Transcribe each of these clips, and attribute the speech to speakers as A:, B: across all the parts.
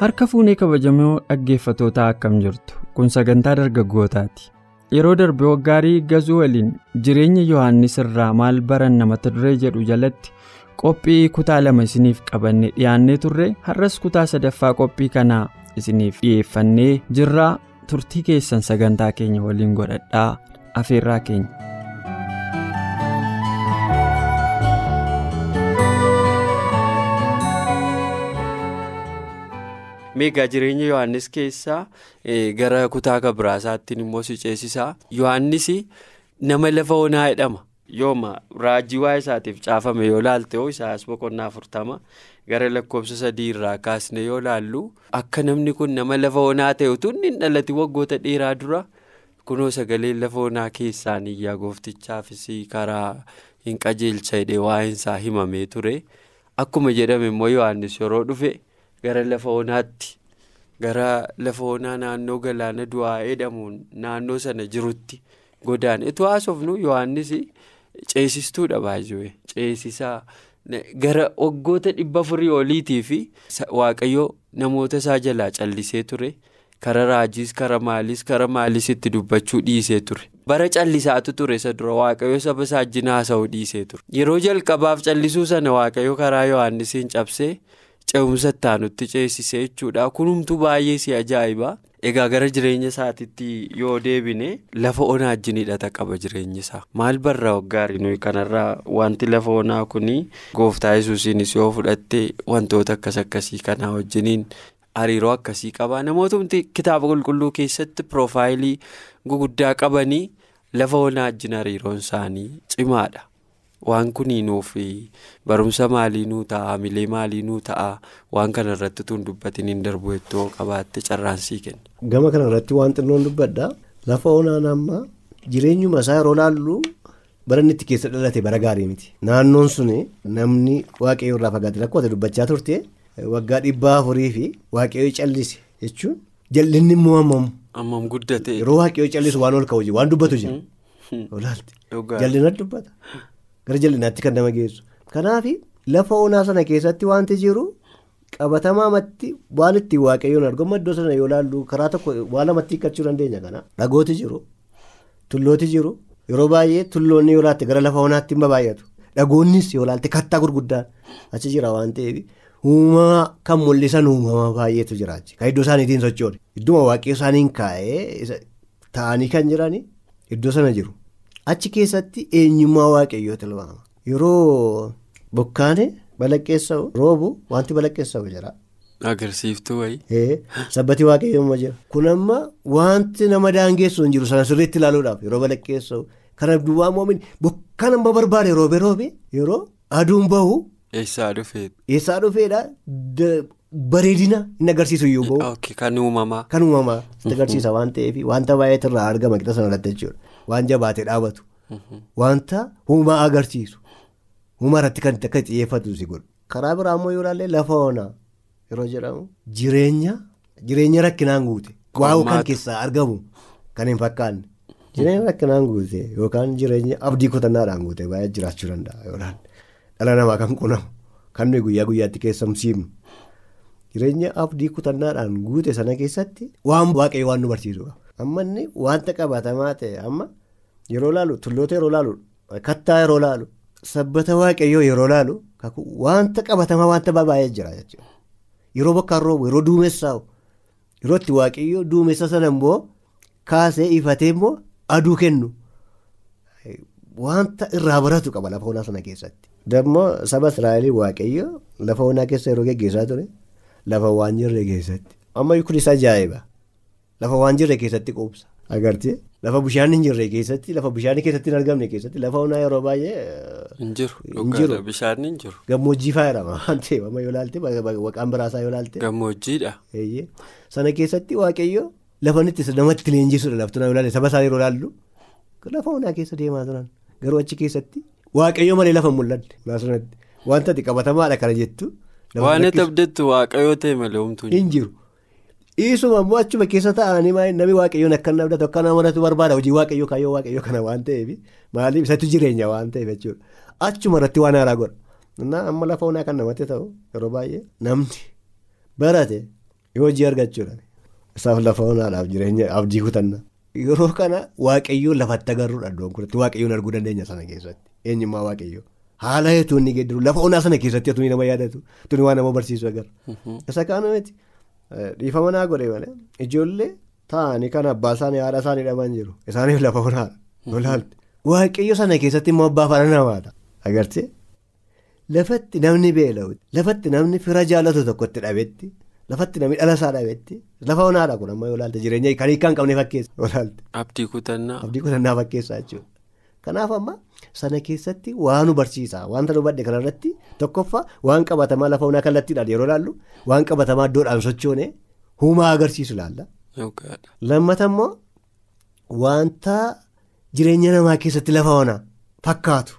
A: Harka fuunee kabajamoo dhaggeeffatootaa akkam jirtu kun sagantaa dargaggootaati yeroo darbe waggaarii gazuu waliin jireenya yohaannis irraa maal baranna mata duree jedhu jalatti qophii kutaa lama isiniif qabanne dhiyaannee turre har'as kutaa sadaffaa qophii kanaa isiniif dhiyeeffannee jirraa turtii keessan sagantaa keenya waliin godhadhaa afeerraa keenya. Meegaa jireenya yohannis keessaa gara kutaa kabiraasaattiin immoo si ceesisaa yohannis nama lafa onaa jedhama yooma raajii waa isaatiif caafame yoo laalte hoo isaas boqonnaa afurtama gara lakkoofsa sadii irraa kaasne yoo laallu akka namni kun nama lafa onaa ta'e utuu inni hin dhalate waggoota dheeraa dura kunoo sagalee lafa onaa keessaan iyyaa gooftichaafis karaa hin qajeelcha jedhee waa'insaa himamee ture akkuma jedhame immoo yohannis yeroo dhufe. Gara lafa onaatti gara lafa onaa naannoo galaana du'aa jedhamuun naannoo sana jirutti godaan. Itti haasofnu yohannis ceesistuudha baay'ee ceesisaa. Gara waggoota dhibba afurii oliitii fi waaqayyoo namoota isaa jalaa callisee ture. Kara raajiis kara maaliis kara maaliis itti dubbachuu dhiisee ture. Bara callisaatu ture isa dura waaqayyoo saba isaa wajjin haasa'uu dhiisee ture. Yeroo jalqabaaf callisuu sana waaqayyoo karaa yohannisiin cabsee. Ce'umsa ittaanutti ceesisee jechuudha. Kunumtuu baay'ee si ajaa'iba. Egaa gara jireenya isaatiitti yoo deebine lafa onaa wajjin hidhata qaba jireenya isaa. Maal barraa waggaarii nuyi kanarraa? Wanti lafa onaa kuni gooftaa yesuusiinis yoo fudhatte wantoota akkas akkasii kanaa wajjiniin hariiroo akkasii qaba namootumti kitaaba qulqulluu keessatti piroofaayilii guguddaa qabanii lafa onaa wajjin hariiroon isaanii cimaadha. Waan kuniinuuf barumsa maalii nuu ta'a hamilee maalii nuu ta'a waan kana irratti tun dubbatiin hin darbu ittoo qabaatte carraansii kenna.
B: gama kana irratti waan xinnoon dubbadha lafa onaan amma jireenyuma isaa yeroo laallu bara inni itti keessa dhalate bara gaarii miti naannoon sun namni waaqayyoo irraa fagaate rakkoote dubbachaa turte waggaa dhibbaa afurii fi waaqayyoo callise jechuun jal'inni immoo hammam.
A: hammam guddate.
B: yeroo waaqayyoo callisu waan ol ka'u waan dubbatu jira. jal'ina dubbata. Gara jal'inaatti kan nama geessu. Kanaaf lafa onaa sana keessatti wanti jiru qabatamaamatti waan ittiin waaqayyoon argamu iddoo sana yoo laallu karaa tokko waan lamatti hiikkachuu dandeenya kana dhagooti jiru tullooti jiru yeroo baay'ee tulloonni yoo laatte gara lafa onaatti hin baay'atu. Dhagoonnis yoo laalte kattaa gurguddaan achi jira waan ta'eef uumamaa kan mul'isan uumamaa baay'eetu jira kan iddoo isaaniitiin sochoone idduma waaqayyo isaaniin kaa'ee ta'anii kan jiran iddoo sana jiru. Achi keessatti eenyummaa waaqayyoo tilmaama yeroo bokkaane balaqqeessa'u roobu wanti balaqqeessa'u jira.
A: agarsiiftuu wayii.
B: sabbati waaqayyoo immoo jira kun amma wanti nama daangeessu hin jiru sana sirriitti ilaaluudhaaf yeroo balaqqeessa'u kana duwwaa moomin bokkaan amma barbaade roobe roobe yeroo aduun bahu.
A: eessaa dhufee.
B: eessaa dhufeedha bareedina inni agarsiisu iyyuu bahu.
A: kan uumamaa.
B: kan uumamaa agarsiisa waan ta'eef wanta baay'eetu irraa argama qixa sana irratti jechuudha. Waan jabaatee dhaabatu. Wanta uumaa agarsiisu. Uumaa irratti kan akka xiyyeeffatu si godhu. Karaa biraa immoo yoo ilaalle lafa onaa yeroo jedhamu jireenya jireenya rakkinaan guute. Waa'u kan keessaa argamu kan hin fakkaanne. Jireenya rakkinaan guute yookaan jireenya abdii kutannaadhaan guute baay'ee jiraachuu danda'a yookaan dhala namaa kan qunamu kan nuyi guyyaa guyyaatti keessumsiifnu jireenya abdii kutannaadhaan guute sana keessatti waan waaqayyo waan nu barsiisudha. Amma inni wanta qabatamaa ta'e amma yeroo laalu tulloota yeroo laalu kattaa yeroo laalu sabbata waaqayyoo yeroo laalu wanta qabatamaa wanta baay'ee jira jechuudha yeroo bokkaan roobu yeroo duumessaa'u yeroo itti waaqayyoo duumessa sana immoo kaasee ifatee immoo aduu kennu wanta irraa baratu qaba lafa onaa sana keessatti. Dammoo saba Israa'elii waaqayyoo lafa onaa keessa yeroo geggeessaa ture lafa waan jirre keessatti amma kunis ajaa'iba. Lafa waan jirre keessatti quubsa. agartee lafa bishaan hin jirre keessatti lafa bishaan keessatti hin argamne keessatti lafa onaa yeroo baay'ee
A: Hin jiru. Bishaan hin jiru.
B: gammoojjii fa'aa jedhama waan ta'eef amma yoo ilaalte waqaan biraasaa yoo ilaalte
A: Gammoojjiidha.
B: sana keessatti waaqayyo lafa itti namatti leenjisuudha laftu yoo ilaalle saba isaa yeroo ilaallu lafa onaa keessa deemaa turan garuu achi keessatti waaqayyo malee lafa naasirratti wanta ati qabatamaadha kana jettu.
A: Waan abdattu waaqayyoo ta'e malee homtuu hin
B: jiru. Dhiisuma immoo achuma keessa taa'anii namni waaqayyoon akka inni abdatu akka namoota barbaada hojii waaqayyoo kaayyoo waaqayyoo kana waan ta'eef maaliif isatti jireenya waan ta'eef jechuudha. Achuma irratti waan haaraa godha. Amma lafa onaa kan namatti ta'u yeroo baay'ee namni barate hojii argachuudha. Isaaf lafa onaadhaaf jireenya abdii kutanna. Yeroo kana waaqayyoo lafatti agarruudha iddoon kunatti waaqayyoon arguu dandeenya sana keessatti eenyummaa waaqayyoo. Haala hedduu inni geeddaru lafa onaa sana keessatti tuni nama yaadatu tuni waan nama barsiisu agarra. Isa kaanu miti dhiifama naa godhe malee ijoollee taa'anii kan abbaa isaanii haadha isaanii dhaban jiru isaaniif lafa onaadha. Lolaalte waaqayyo sana keessatti immoo abbaa faana namaadha. Agartee lafatti namni beela'utti lafatti namni fira jaallatu tokkotti dhabetti lafatti namni dhala isaa dhabetti lafa onaadha kun amma yoo ilaalte jireenya kan hiikkaa hin qabne fakkeessa yoo ilaalte.
A: Abdii kutannaa.
B: Abdii kutannaa fakkeessaa jechuudha. Kanaaf amma sana keessatti waan nu barsiisa wanta nu badhe kanarratti tokkoffaa waan qabatamaa lafa onaa kallattiidhaan yeroo ilaallu waan qabatamaa iddoodhaan sochoone huumaa agarsiisu.
A: Dhugaadha.
B: Lammata immoo wanta jireenya namaa keessatti lafa onaa fakkaatu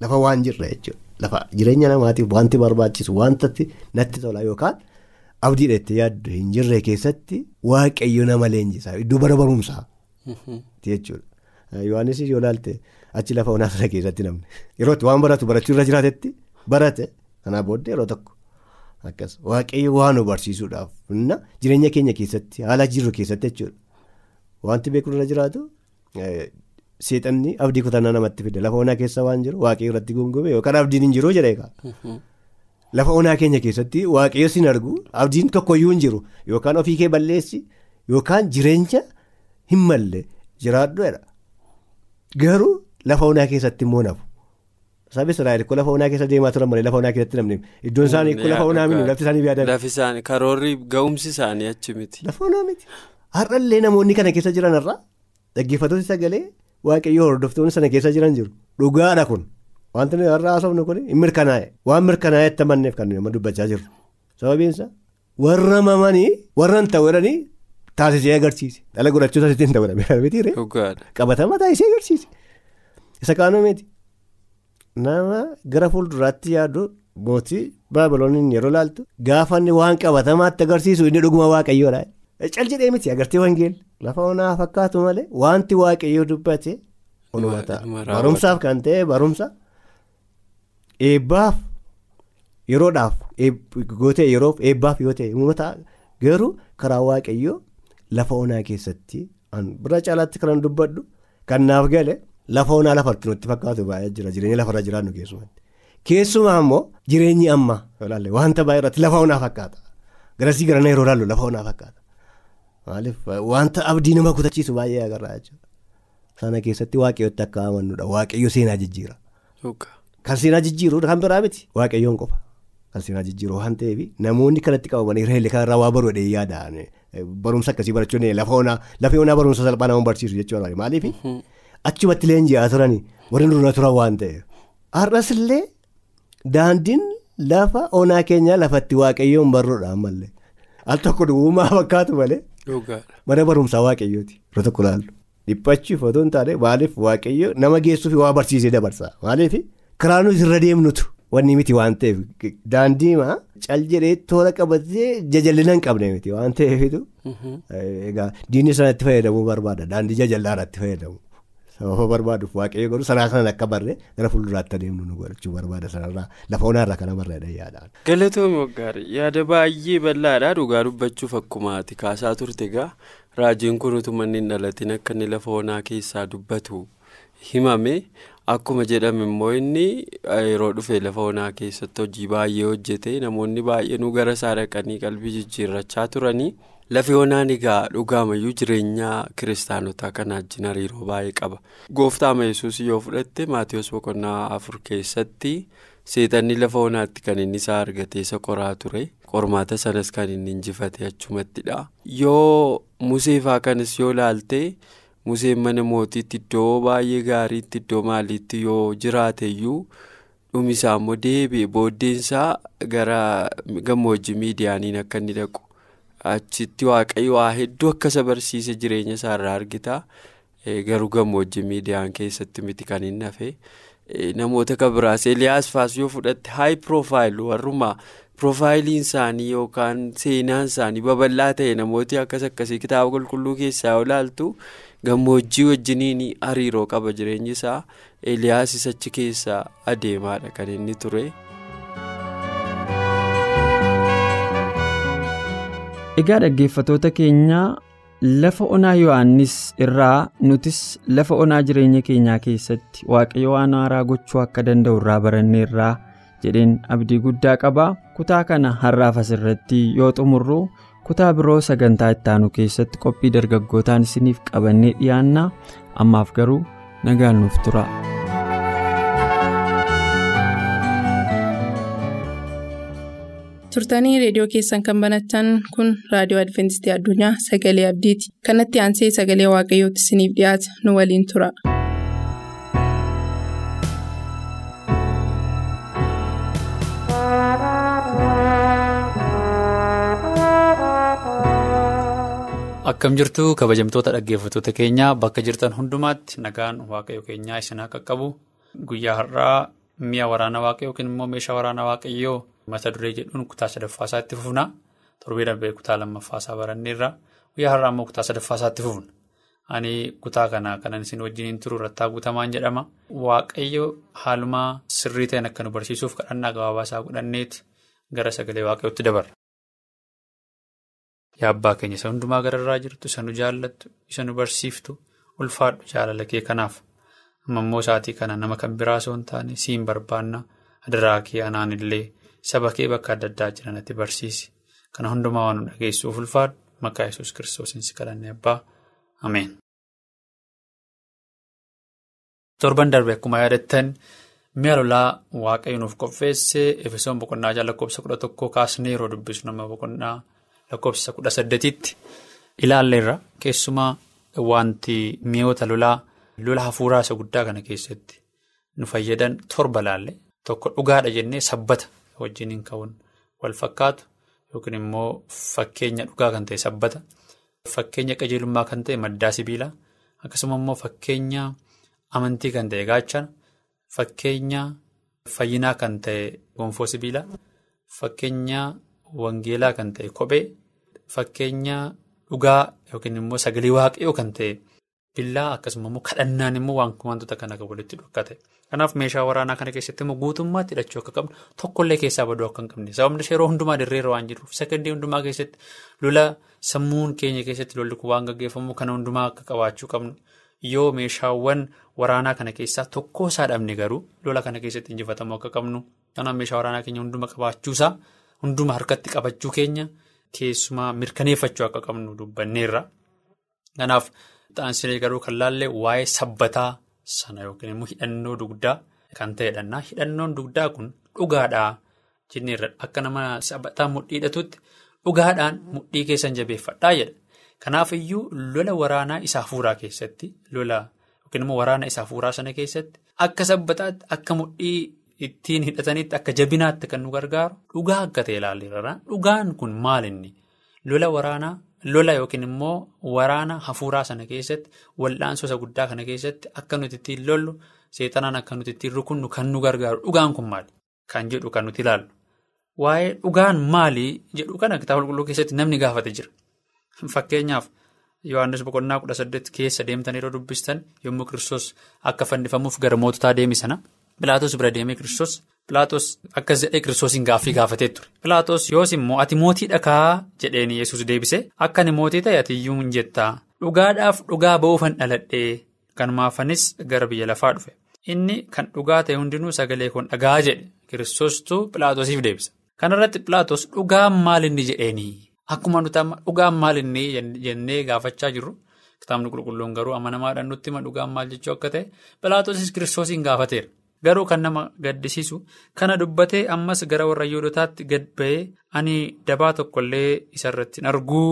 B: lafa waan jirre jechuudha. Lafa jireenya namaatiif wanti barbaachisu wantatti natti tola yookaan abdiidha itti yaaddu hin jirre keessatti waaqayyo nama leenjisaa iddoo bara barumsaa. jechuudha. Yohaannis yoo ilaalte achi lafa onaa sana keessatti namni. Yeroo waan baratu barachuu irra jiraatetti barate. Kanaa booddee yeroo tokko. Akkas waaqayyo waan nu barsiisuudhaaf jireenya keenya keessatti haala jirru keessatti jechuudha. Wanti beeknu irra jiraatu seexanni abdii kutannaa namatti fide. Lafa onaa keessa waan jiru waaqayyo irratti gungume yookaan abdiin hin jiru jedhee Lafa onaa keenya keessatti waaqayyo sin argu abdiin tokkoyyuu hin jiru. Yookaan ofii kee balleessi yookaan jireenya hin malle jiraadhuudha. Garuu lafa onaa keessatti immoo nafu. Sabni Israa'el kun lafa onaa keessa deemaa turan malee lafa onaa keessatti namni iddoon isaanii kun lafa onaa miti lafti isaanii yaadame.
A: Lafi isaanii karoorri ga'umsi isaanii achi miti.
B: Lafa onaa miti. Har'allee namoonni kana keessa jiran irraa dhaggeeffattoota sagalee waaqayyoo hordoftoonni sana keessa jiran jiru. Dhugaadha kun. Wanti nuyi har'a haasofnu kun hin mirkanaa'e. Waan mirkanaa'etti amanneef kan nuyi amma dubbachaa jirru. Sababiin isaa warra mamanii warra hin ta'u jedhanii taasisee agarsiise. Dhala godhachuu taasisee hin ta'u jedhamee
A: Dhugaadha.
B: qabatama taasisee agarsiise. Isa kaanuu miti. Nama gara fuulduraatti yaadu mootii baabilooniin yeroo laaltu gaafa waan qabatamaatti agarsiisu inni dhuguma waaqayyoodha. Cal jedhee miti agartee wangeelli lafa onaa fakkaatu malee wanti waaqayyoo dubbate onuma ta'a. Barumsaaf kan ta'e barumsa eebbaaf yeroodhaaf gootee yeroof eebbaaf yoo ta'e immoo ta'a garuu karaa waaqayyoo lafa onaa keessatti bira caalaatti kan dubbadhu kan naaf gale lafa onaa lafarratti nutti fakkaatu baay'ee jira jireenya lafarra jiraannu keessumatti. Keessumaa immoo jireenyi ammaa wanta baay'ee irratti lafa onaa fakkaata garasii garana yeroo ilaallu lafa onaa fakkaata. Maaliif wanta abdii nama kutachiisu baay'ee agarra jechuudha. Sana keessatti waaqayyootti akka amannudha. Waaqayyo seenaa jijjiira. Kan seenaa jijjiiru kan biraa miti waaqayyoon qofa. Kan seenaa jijjiiru waan ta'eef namoonni kanatti qabamanii reelli kanarraa waa baruudhaan yaadaan barumsa akkasii barachuun lafa onaa lafa onaa barumsa salphaa nama barsiisu jechuudha. Maaliif achumatti leenji'aa turanii warri dura turan waan ta'eef. Har'as illee daandiin lafa onaa keenyaa lafatti waaqayyoon barruudha ammallee. Al tokko duwwumaa fakkaatu malee. Mana barumsaa waaqayyooti. Yeroo tokko laallu. Dhiphachuuf otoo hin taane maaliif waaqayyo nama geessuuf waa barsiisee dabarsa. Maaliif karaa nuti irra deemnutu wanni miti waan ta'eef daandii cal jedhee toora qabatee jajallina hin qabne miti waan ta'eefitu. Egaa diinni sanatti fayyadamuu barbaada daandii jajallaa irratti fayyadamu. Sababa barbaaduuf waaqayyo godhu sanaa kanan akka barree gara fuulduraatti adeemnu nu godhachuu barbaada sanarraa lafa onaarraa kana barreedha yaadaan.
A: Galatoomii Waggaarii yaada baay'ee bal'aadha dhugaa dubbachuuf akkuma ati kaasaa turte egaa raajiin kun utuma inni hin dhalatin akka inni lafa onaa keessaa dubbatu himame akkuma jedhame immoo inni yeroo dhufe lafa onaa keessatti hojii baay'ee hojjete namoonni baay'eenuu gara isaa dhaqanii qalbii jijjiirrachaa turanii. Lafi onaan egaa dhugaamayyuu jireenya kiristaanotaa kana wajjin hariiroo baay'ee qaba. Gooftaa yesus yoo fudhatte Maatiyus boqonnaa afur keessatti seexanni lafa onaatti kan inni isaa argatee isa qoraa ture. Qormaata sanas kan inni injifate achumattidha. Yoo museefaa kanas yoo laalte Museen mana mootiitti iddoo baay'ee gaariitti iddoo maaliitti yoo jiraateyyuu dhumisaa immoo deebi'e booddeensaa gara gammoojjii miidiyaaniin akka inni dhaqu achitti waaqayyo waa hedduu akka isa barsiise jireenya isaarraa argita. Garuu gammoojjii miidiyaan keessatti miti kan hin hafe namoota kan biraas Eliyaas faas yoo fudhatte haayi piroofaayil warrumaa piroofaayiliin isaanii yookaan seenaan isaanii babal'aa ta'e namooti akkas akkasii kitaaba qulqulluu keessaa yoo ilaaltu gammoojjii wajjiniin hariiroo qaba jireenyi isaa Eliyaas achi keessaa adeemaadha kan inni ture.
C: Egaa dhaggeeffatoota keenyaa. Lafa onaa Yohaannis irraa nutis lafa onaa jireenya keenyaa keessatti waaqayyo waan haaraa gochuu akka danda'u irraa baranneerraa jedheen abdii guddaa qaba. Kutaa kana har'aaf asirratti yoo xumurru kutaa biroo sagantaa ittaanu keessatti qophii dargaggootaan isiniif qabannee dhiyaanna ammaaf garuu nagaan nuuf tura.
D: Turtanii reediyoo keessan kan banatan kun raadiyoo adventistii addunyaa sagalee abdiiti kanatti aansee sagalee waaqayyootti isiniif dhiyaata nu waliin tura.
E: akkam jirtu kabajamtoota dhaggeeffattoota keenyaa bakka jirtan hundumaatti nagaan waaqayyo keenyaa isin qaqqabu guyyaa har'aa mi'a waraana waaqayyoo yookiin immoo meeshaa waraana waaqayyoo. Mata duree jedhuun kutaa sadaffaasaa itti fufna torbee darbee kutaa lammaffaasaa baranneerra guyyaa har'aa immoo kutaa sadaffaasaa itti fufna ani kutaa kana kanan isin wajjiniin turu rattaa guutamaan jedhama waaqayyo haalumaa sirrii ta'een akka nu barsiisuuf kadhannaa gabaabaa isaa godhanneeti gara sagalee waaqayyootti dabarra. yaa abbaa keenya isa hundumaa gararraa jirtu isa nu jaallattu isa nu barsiiftu ulfaadhu jaalala kee kanaaf ammoo isaatii kana nama kan biraa osoo hin taane siin barbaanna adaraa kee anaan illee. Saba kee bakka adda addaa jiranatti barsiisi. Kana hundumaa waan nu dhageessuuf ulfaadhu maqaa yesus kiristoosiin si kadhanne abbaa. Ameen. Torban darbe akkuma yaadattan mi'a lolaa waaqayyo nuuf qopheesse efesoon boqonnaa lakkoofsa kudha tokkoo kaasnee yeroo dubbisu nama boqonnaa lakkoofsa kudha saddeetitti ilaalleerra keessumaa wanti mi'oota lolaa lola hafuuraa isa guddaa kana keessatti nu fayyadan torba laalle tokko dhugaadha jennee sabbata. Wajjiniin ka'uun. Wal fakkaatu yookiin immoo fakkeenya dhugaa kan ta'e sabbata. Fakkeenya qajeelummaa kan ta'e maddaa sibiilaa akkasuma immoo fakkeenya amantii kan ta'e gaachana fakkeenya fayyinaa kan ta'e gonfoo sibiilaa fakkeenya wangeelaa kan ta'e kophee. Fakkeenya dhugaa yookiin immoo sagalee waaqayyoo kan ta'e billaa akkasuma immoo kadhannaan immoo wantoota kana kan walitti dhukkate. Kanaaf meeshaa waraanaa kana keessatti immoo guutummaatti hidhachuu akka qabnu tokkollee keessaa baduu akka hin qabne sababni yeroo hundumaa dirreerra waan jiruuf sakandii hundumaa keessatti lola sammuun keenya keessatti lolli kun waan gaggeeffamu kana hundumaa akka qabaachuu qabnu yoo meeshaawwan waraanaa kana keessaa tokko isaa dhabne garuu lola kana keessatti injifatamuu akka qabnu kanaaf meeshaa waraanaa keenya hunduma qabaachuusaa hunduma harkatti qabachuu keenya keessumaa mirkaneeffachuu akka qabnu dubbanneerra. Kanaaf xaansilee garuu kan laalle waa'ee sabbataa. Sana yookiin immoo hidhannoo dugdaa kan ta'edha. Hidhannoon dugdaa kun dhugaadhaa jenneerra akka nama sabbataa mudhii hidhatutti dhugaadhaan mudhii keessan jabeeffadhaa jedha. Kanaaf iyyuu lola waraanaa isaa hafuuraa keessatti lola yookiin immoo waraana isaa hafuuraa sana keessatti akka sabbataatti akka mudhii ittiin hidhatanitti akka jabinaatti kan nu gargaaru dhugaa akka ta'e ilaalleerra. Dhugaan kun maalinni lola waraanaa. Lola yookiin immoo waraana hafuuraa sana keessatti wal'aansoo guddaa kana keessatti akka nuti ittiin lollu seexanaan akka nuti ittiin rukunnu kan nu gargaaru dhugaan kun maali? Kan jedhu kan nuti ilaallu. Waa'ee dhugaan maalii jedhu kana kitaaba qulqulluu keessatti namni gaafate jira. Fakkeenyaaf Yohaannis boqonnaa kudha saddeet keessa deemtan yeroo dubbistan yommuu kiristoos akka fannifamuuf gara moototaa deemi sana Pilaatos bira deemee kiristoos Pilaatos akkas jedhee kiristoosiin gaaffii gaafatee ture. Pilaatos yoos immoo ati mootii dhakaa jedheen yesus deebise akka ani mootii ta'e ati iyyuu hin jettaa dhugaadhaaf dhugaa ba'uufan dhaladhee kanumaafanis gara biyya lafaa dhufe. Inni kan dhugaa ta'e hundinuu sagalee kun dhagaa jedhe kiristoostuu Pilaatosiif deebisa. Kanarratti Pilaatos dhugaan maalinni jedheenii akkuma dhugaan maalinni jennee gaafachaa jirru kitaabni qulqulluun garuu amanamaadhaan nutti dhugaan maal jechuu akka ta'e Pilaatosis kiristoosiin gaafateera. Garuu kan nama gaddisiisu kana dubbatee ammas gara warra Yihuudootaatti gad ba'ee ani dabaa tokkollee isarratti arguu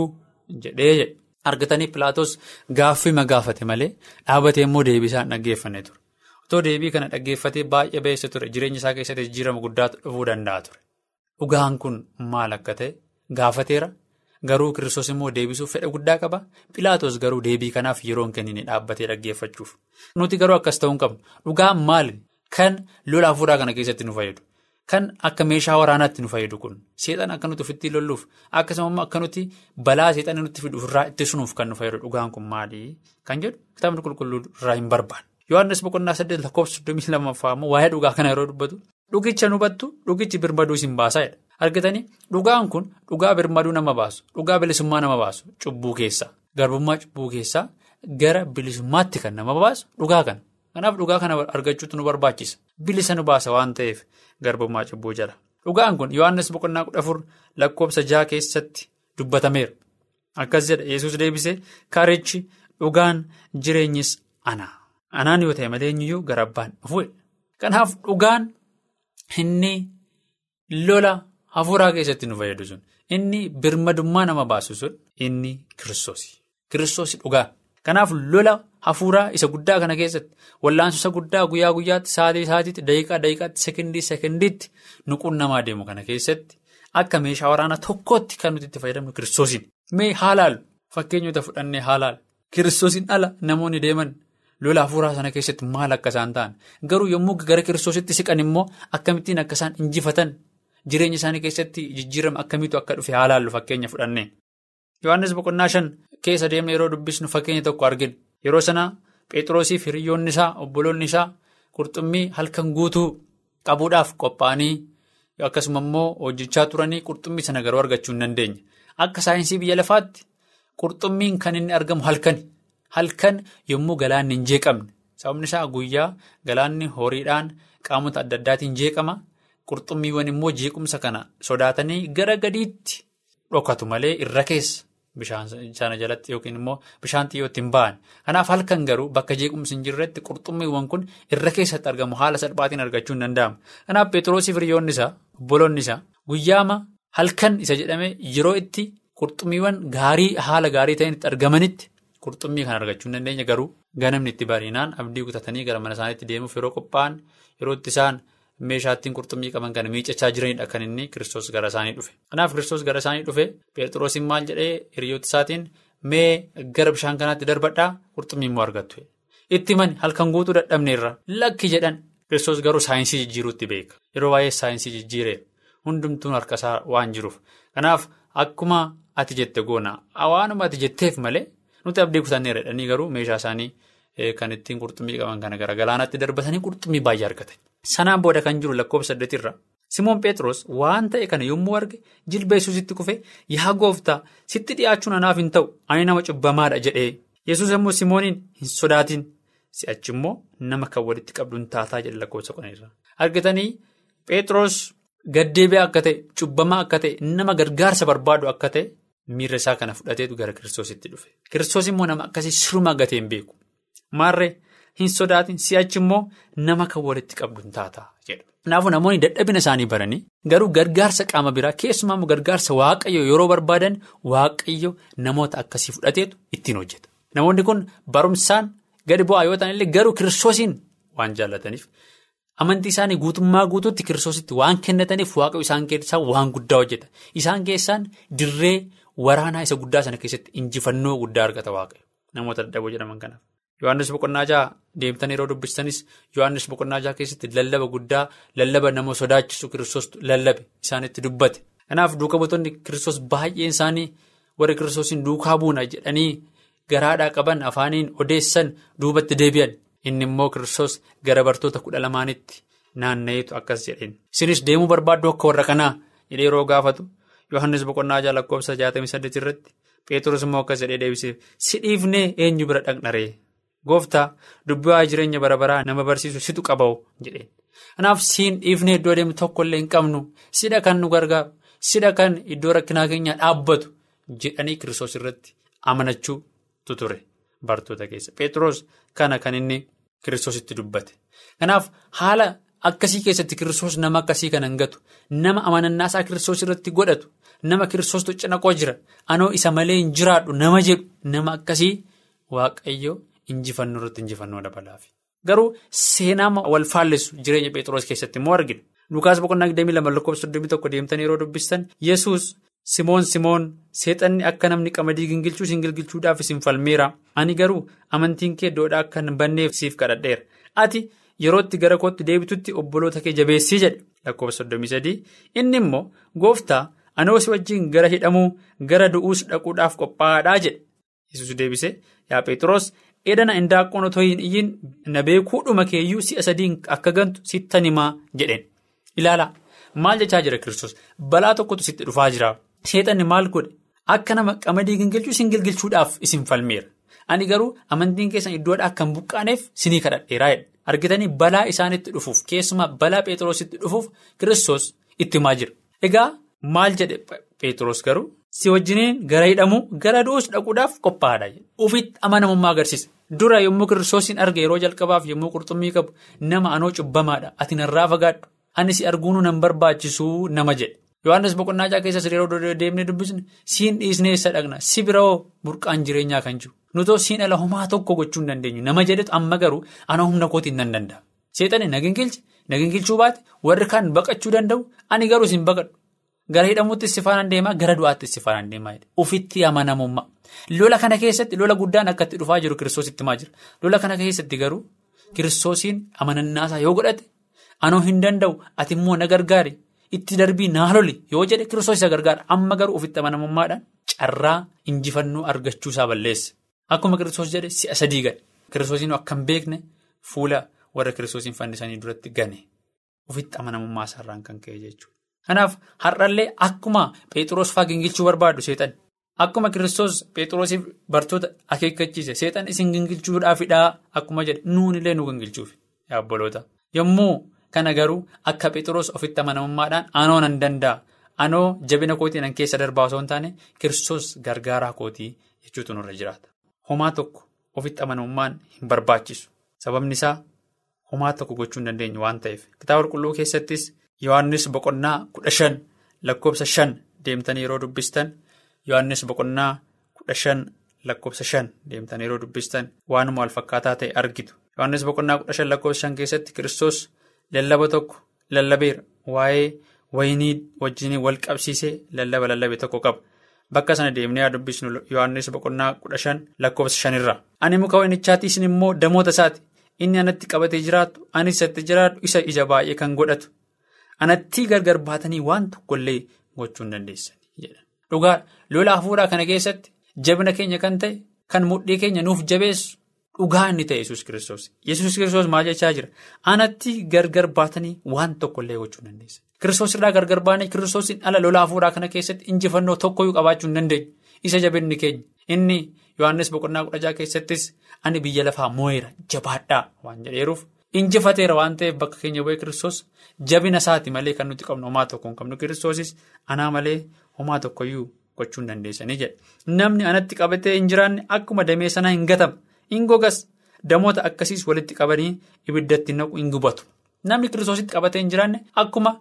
E: jedhee jedhe. argatanii pilaatos gaaffii ma gaafate malee dhaabatee immoo deebii isaan dhaggeeffannee ture. Otoo deebii kana dhaggeeffatee baay'ee beessa ture jireenya isaa keessatti jijjiirama guddaatu dhufuu danda'a ture. Dhugaan kun maal akka ta'e gaafateera garuu kiristoos immoo deebisuuf fedha guddaa qaba. Pilaatos garuu deebii kanaaf yeroo hin kennine dhaabbatee dhaggeeffachuuf. Nuti garuu akkas ta'uu hin qabnu. Dhugaan maali? Kan lola hafuuraa kana keessatti nu fayyadu. Kan akka meeshaa waraanaatti nu fayyadu kun seexan akka nuti ofitti lolluuf akkasumas akka nuti balaa seexan nutti fidu irraa ittisuuf kan nu fayyadu dhugaan kun maali? Kan jedhu kitaabni qulqulluu irraa hin barbaanne. Yohaannis boqonnaa saddeet lakkoofsa soddomii lammaffaa immoo waa'ee dhugaa kana yeroo dubbatu dhugicha nu battu dhugichi birmaduu isin baasaadha. Argitanii dhugaan kun dhugaa birmaduu nama baasu dhugaa bilisummaa nama baasu cubbuu keessaa garbummaa cubbuu keessaa gara bilisummaatti kan nama baasu dhugaa kana. Kanaaf dhugaa kana argachuutu nu barbaachisa. Bilisa nu baasa waan ta'eef garbummaa cubbuu jala. Dhugaan kun Yohaannis boqonnaa kudha afur lakkoofsa jaha keessatti dubbatameera. Akkas jedha Yesuus deebisee karichi dhugaan jireenyis ana. Anaan yoo ta'e malee eenyuyyuu gara abbaan dhufuudha. Kanaaf dhugaan inni lola hafuuraa keessatti nu fayyadu sun inni birmadummaa nama baasu sun inni kiristoosi. Kiristoosi dhugaa. Kanaaf lola hafuuraa isa guddaa kana keessatti wallaansisa guddaa guyyaa guyyaatti sa'aatii sa'aatiitti daqiiqaa daqiiqaatti sekindii sekindiitti nuquun namaa deemu kana keessatti akka meeshaa waraanaa tokkotti kan nuti itti fayyadamnu kiristoosiin. Mee haalaalu fakkeenyota fudhannee haalaalu kiristoosiin ala namoonni deeman lola hafuuraa sana keessatti maal akka isaan ta'an garuu yommuu gara kiristoositti siqan immoo akkamittiin akka isaan injifatan jireenya isaanii keessatti jijjiirama akkamiitu akka dhufe haalaallu fakkeenya fudhannee. Yohaannis boqonnaa shan keessa deemnee yeroo dubbisnu fakkeenya tokko arginu yeroo sana Phexroosiif hiriyoonni isaa obboloonni isaa qurxummii halkan guutuu qabuudhaaf qophaa'anii akkasuma immoo hojjechaa turanii qurxummii sana garuu argachuu hin dandeenye. Akka saayinsii biyya lafaatti qurxummiin kan inni argamu halkani. Halkan yommuu galaanni hin jeeqamne. Sababni isaa guyyaa galaanni horiidhaan qaamota adda addaatiin jeeqama. Qurxummiiwwan immoo jeequmsa kana sodaatanii gara gadiitti dhokatu malee irra keessa. Bishaan sana jalatti yookiin immoo bishaan xiyyootti hin ba'an. Kanaaf halkan garuu bakka jeequmsi hin jirretti qurxummiiwwan kun irra keessatti argamu haala salphaatiin argachuu hin danda'amu. Kanaaf Pheexroosiif hiriyoonni isaa obboloonni isaa guyyaama halkan isa jedhame yeroo itti qurxummiiwwan gaarii haala gaarii ta'een itti argamanitti qurxummii kan argachuu hin dandeenye garuu ganamni itti bariinaan abdii kutatanii gara mana isaaniitti deemuuf yeroo qophaa'an yeroo itti isaan. Meeshaattiin qurxummii qaban kana miicachaa jiranidha kan inni kiristoos gara isaanii dhufe. Kanaaf kiristoos gara isaanii dhufe Pheexroosiin maal jedhee hiriyoota isaatiin mee gara bishaan kanaatti darbadhaa qurxummii immoo argattu. Itti mani halkan guutuu dadhabneerra lakki jedhan kiristoos garuu saayinsii jijjiiruutti beeka. Yeroo baay'ee saayinsii jijjiireera. Hundumtuun harkasaa waan jiruuf. Kanaaf akkuma ati jette goona waanuma ati jetteef malee nuti abdii kutanneera jedhanii garuu meeshaa isaanii kan ittiin qurxummii qaban kana gara galaanaatti darbatanii qurxummii baay'ee argatan. Sanaan booda kan jiru lakkoofsa saddeetirra Simoon Pheexroos waan ta'e kana yommuu arge jilba Yesuusitti kufe yaa gooftaa sitti dhiyaachuun anaaf hin ta'u ani nama cubbamaadha jedhee Yesuus immoo Simooniin hin sodaatin si'achi immoo nama kan walitti qabdu hin taataa jedhe lakkoofsa qonirra. Argatanii Pheexroos gaddeebi'aa akka ta'e cubbamaa akka ta'e nama gargaarsa barbaadu akka ta'e miira isaa kana fudhateetu gara Kiristoositti dhufe. Kiristoos immoo nama akkasii siruma gatee hin beeku. Maarree hin sodaatin si'achi immoo nama kan walitti qabdu hin taataa jedha. Kanaafuu namoonni dadhabina isaanii baranii garuu gargaarsa qaama biraa keessumaa immoo gargaarsa waaqayyo yeroo barbaadan waaqayyo namoota akkasii fudhateetu ittiin hojjeta. Namoonni kun barumsaan gadi bu'aa yoo ta'an illee garuu kiristoosiin waan jaallataniif amantii isaanii guutummaa guutuutti kiristoositti waan kennataniif waaqayyo isaan keessaa waan guddaa hojjeta. Isaan keessaan dirree waraanaa isa guddaa sana keessatti injifannoo guddaa argata waaqayyo namoota dadhaboo jedhaman kanaaf. Yohaannis boqonnaa jaha deemtanii yeroo dubbistanis Yohaannis boqonnaa jaha keessatti lallaba guddaa lallaba nama sodaachisu kiristoos lallabe isaanitti dubbate. Kanaaf duuka buutonni kiristoos baay'een isaanii warri kiristoosiin duukaa buuna jedhanii garaadhaa qaban afaaniin odeessan duubatti deebi'an. Inni immoo kiristoos gara bartoota kudha lamaanitti naanna'eetu akkas jedheen. Isinis deemuu barbaaddu akka warra kanaa jedhee yeroo gaafatu Yohaannis boqonnaa jaha lakkoofsa jaatamii saddeet irratti Pheexroos immoo akkas jedhee deebiseef si dhiifnee eenyu bira dhaqnaree? Gooftaa dubbii jireenya bara baraa nama barsiisu situ qaba'u jedheen. Kanaaf siin dhiifnee iddoo deemu tokko illee hin qabnu sidha kan nu gargaaru sidha kan iddoo rakkinaa keenyaa dhaabbatu jedhanii kiristoos irratti amanachuutu ture bartoota keessa. Pheexroos kana kan inni kiristoositti dubbate. Kanaaf haala akkasii keessatti kiristoos nama akkasii kan hangatu nama amanannaasaa kiristoos irratti godhatu nama kiristoos cina koo jira anoo isa malee hin jiraadhu nama jedhu nama akkasii waaqayyo injifannoo irratti injifannoo dabalaaf. Garuu seenaa wal faallessu jireenya Pheexroos keessatti immoo argina. Lukaas boqonnaa 22 lakkoofsa 31 deemtanii yeroo dubbistan Yesuus Simoon Simoon seexanni akka namni qamadii gingilchuu isin gingilchuudhaaf isin falmeera. Ani garuu amantiin kee iddoodhaa akka hin banneef siif kadhadheera. Ati yeroo itti gara kootti deebitutti obboloota kee jabeessii jedhe lakkoofsa 33 inni immoo gooftaa anoo si wajjin gara hidhamuu gara du'uus dhaquudhaaf qophaa'aadhaa jedhe. Yesuus deebisee yaa Pheexroos. Edana indaaqqoon otoo hin iyyiin na beekuudhuma keeyyuu si'a sadiin akka gantu sittan himaa jedheen ilaalaa maal jechaa jira kiristoos? Balaa tokkotu sitti dhufaa jira. Seexanni maal godhe? Akka nama qamadii gingilchuu isin gilgilchuudhaaf isin falmeera. Ani garuu amantiin keessan iddoodhaa akka hin buqqaaneef sinii kadhadheeraa jedhe. Argitanii balaa isaanitti dhufuuf keessumaa balaa pheexroositti dhufuuf kiristoos itti himaa jira. Egaa maal jedhe pheexroos garuu. Si wajjiniin gara hidhamuu gara du'uus dhaquudhaaf qophaa'aadha. Ufitti amanamummaa agarsiisa. Dura yommuu kiristoosiin arga yeroo jalqabaaf yommuu qurxummii qabu nama anoo cubbamaadha. Ati narraa fagaadhu. Ani si arguunu nan barbaachisuu nama jedhe. Yohaannis boqonnaa caa keessa yeroo deemnee dubbisne siin dhiisnee eessa dhaqna si biroo burqaan jireenyaa kan jiru. Nutoo siin ala homaa tokko gochuu hin dandeenyu. Nama jedhetu amma garuu ana humna kootiin nan danda'a. Seexanni na gingilche na gingilchuu baate warri kaan baqachuu danda'u ani garuu siin baqadhu. Gara hidhamuutti istifaanaan deemaa gara du'aatti istifaanaan deemaa ufitti amanamummaa. Lola kana keessatti lola guddaan akka itti dhufaa jiru kiristoositti himaa jira. Lola kana keessatti garuu kiristoosiin amanannaasaa yoo godhate anoo hin danda'u ati immoo na gargaari itti darbii naa loli yoo jedhe kiristoos isa gargaara. Amma garuu ufitti amanamummaadhaan carraa injifannoo argachuusaa balleessa akkuma kiristoos jedhe si'a sadii gale. Kiristoosiin akka hin beekne fuula warra kiristoosiin fannisanii duratti gane. Ufitti amanamummaa isaarraan kan ka'e jechuudha. Kanaaf har'allee akkuma Pheexroos fa'aa gingilchuu barbaadu seexan akkuma kiristoos Pheexroosiif bartoota akeekkachiise seexan isin gingilchuudhaafidhaa akkuma jedhe nuunillee nu gingilchuuf yaabboloota. Yommuu kana garuu akka Pheexroos ofitti amanamummaadhaan anoo nan danda'a anoo jabina kootii nan keessa darbaa osoo hin taane kiristoos gargaaraa kootii jechuutu nurra jiraata. Homaa tokko ofitti amanamummaan hin barbaachisu sababni isaa homaa tokko gochuu hin dandeenyu waan ta'eef kitaaba qulqulluu keessattis. Yohaannis boqonnaa kudha shan lakkoofsa shan deemtanii yeroo dubbistan Yohaannis boqonnaa kudha shan lakkoofsa shan deemtanii yeroo dubbistan waanuma wal fakkaataa ta'e argitu. Yohaannis boqonnaa kudha shan lakkoofsa shan keessatti kiristoos lallaba tokko lallabeera waa'ee waynii wajjin wal qabsiisee lallaba lallabe tokko qaba. Bakka sana deemnee haa dubbisnu Yohaannis boqonnaa kudha shan lakkoofsa shanirraa. Ani muka waynichaati isin immoo damoota isaati. Inni anatti qabatee jiraatu anis isatti jiraatu isa ija baay'ee kan godhatu. Anattii gargar baatanii waan tokkollee gochuu hin dandeessanii jedha. Dhugaadha. Lola hafuuraa kana keessatti jabina keenya kan ta'e kan mudhii keenya nuuf jabeessu dhugaa inni ta'e Yesuus kiristoos. Yesuus kiristoos maal jechaa jira? Anatti gargar baatanii waan tokkollee gochuu hin dandeessan. Kiristoos irraa gargar baanee kiristoosiin ala lola hafuuraa kana keessatti injifannoo tokkoyyuu qabaachuu hin dandeenye. Isa jabinni keenya. Inni Yohaannis boqonnaa kudha keessattis ani biyya lafaa moo'eera jabaadhaa waan jedheeruuf. Injifateera waan ta'eef bakka keenya bu'ee kiristoos jabina isaati malee kan nuti qabnu homaa tokko hin qabnu kiristoosis anaa malee homaa tokkoyyuu gochuu hin dandeessanii jedha. Namni anatti qabatee hin jiraanne akkuma damee sanaa hin gatama. Hin gogas damoota akkasiis walitti qabanii ibiddatti naqu hin gubatu. Namni kiristoositti qabatee hin jiraanne akkuma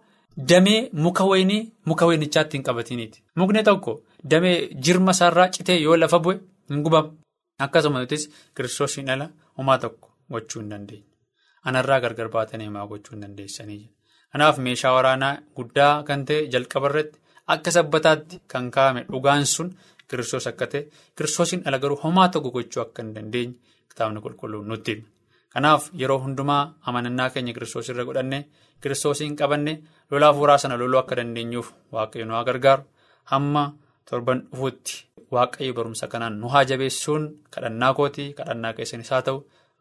E: damee muka waynii muka waynichaatti hin qabatiniiti. Mukni tokko damee jirma isaarraa citee yoo lafa bu'e hin gubamu. Akkasuma nutis kiristoosiin ala homaa tokko gochuu hin. Anarraa gargar baatanii himaa gochuu hin dandeessanii. Kanaaf meeshaa waraanaa guddaa kan ta'e jalqaba irratti akka sabbataatti kan kaa'ame dhugaan sun kiristoos akka ta'e kiristoosiin ala garuu homaa tokko gochuu akka hin dandeenye kitaabni qulqulluun nutti. Kanaaf yeroo hundumaa amanannaa keenya kiristoos irra godhanne kiristoosiin qabanne lola hafuuraa sana loluu akka dandeenyuuf waaqayyo nu haa gargaaru hamma torban dhufuutti waaqayyo barumsa kanaan nu haa jabeessuun kadhannaa kootii kadhannaa keessanis haa ta'u.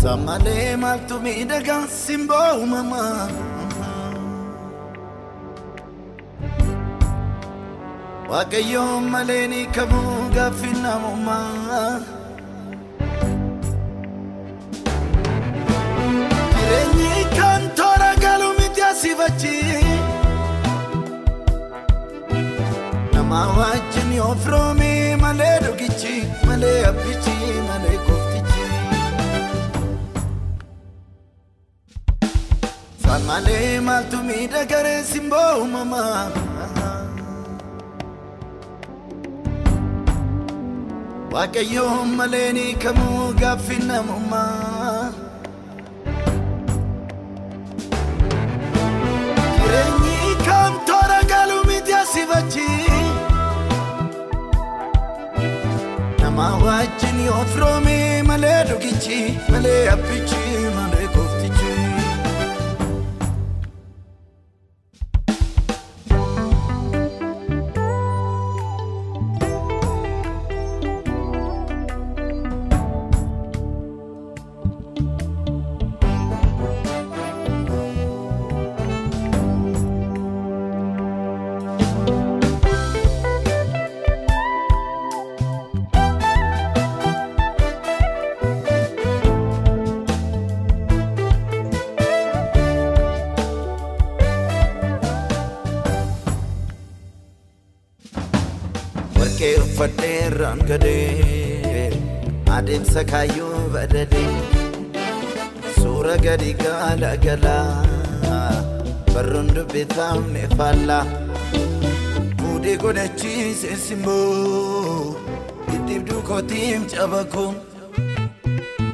F: Saa malee maaltu miidhagaa simboo uumamaa. Waaqayyoon malee ni kamuu gaaffii namummaa. Jireenyi kan toora galu miti asiif achi. Nama wajjin yoo firoome malee dhugichi malee abbichi malee. Faan malee maaltu miidhagaree simboo uumamaa. Waaqayyoon malee ni kamuu gaaffii namummaa. Jireenyi kan toora galu miti asiifachi. Nama wajjin yoo firoome malee dhugichi malee abbichi malee gooftichi. Irraan gadee adeemsa kaayyoo badadee suura gadi gaala galaa barruun dubbifamne faallaa fuudhee godhachiise simboo dhidhiibduu kootiim cabakoo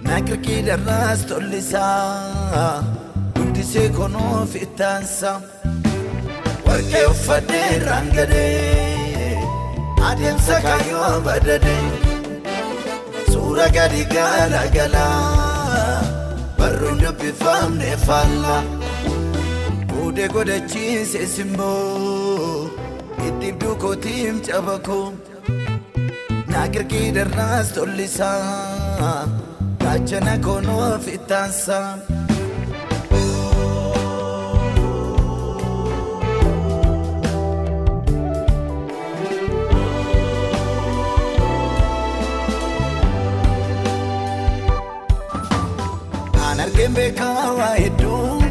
F: naaqirqii darraas tollisaa guddisee konoof ittaansaa warqee uffadhee irraan gadee adeemsa kaayyoo badadee suura gadi gaala galaa barruun dubbifamne faallaa fuudhee godhachiise simboo dhidhiibduu kootiim cabakoo naaqirqii darraas tollisaa gaachana konoof ittaansaa. Beekaa waa hedduu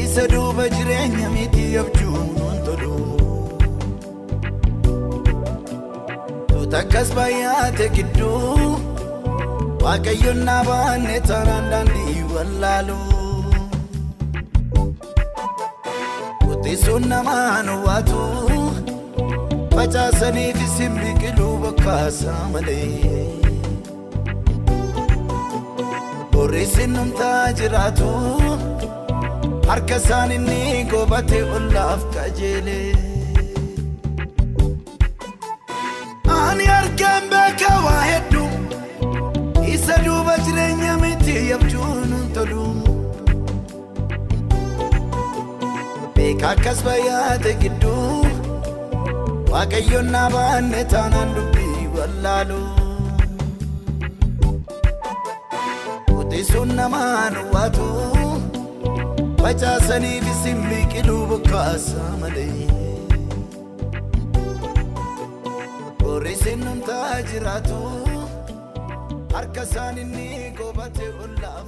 F: isa duuba jireenya miti abjuun tolu. Tuuta akkas baay'ate gidduu waaqayyoon naa baanne taanaan daandii wallaalu. Qotiisuun namaan waatu facaasaniif isin biqiluu bokkaasaa malee. Boreessin numtaa jiraatu harka isaan inni gobatee ollaaf qajeele. Ani argaan beeka waa hedduu isa duuba jireenya miti abjuun tolu. Beeka akkas baay'ate gidduu waaqayyoon naa baanne taanaan dubbii wallaalu. Namaan waatu facaasaniif isin biqiluu bokkaasaa malee. Boreessin numtaa jiraatu harka isaan inni gobatee ollaaf qajeele.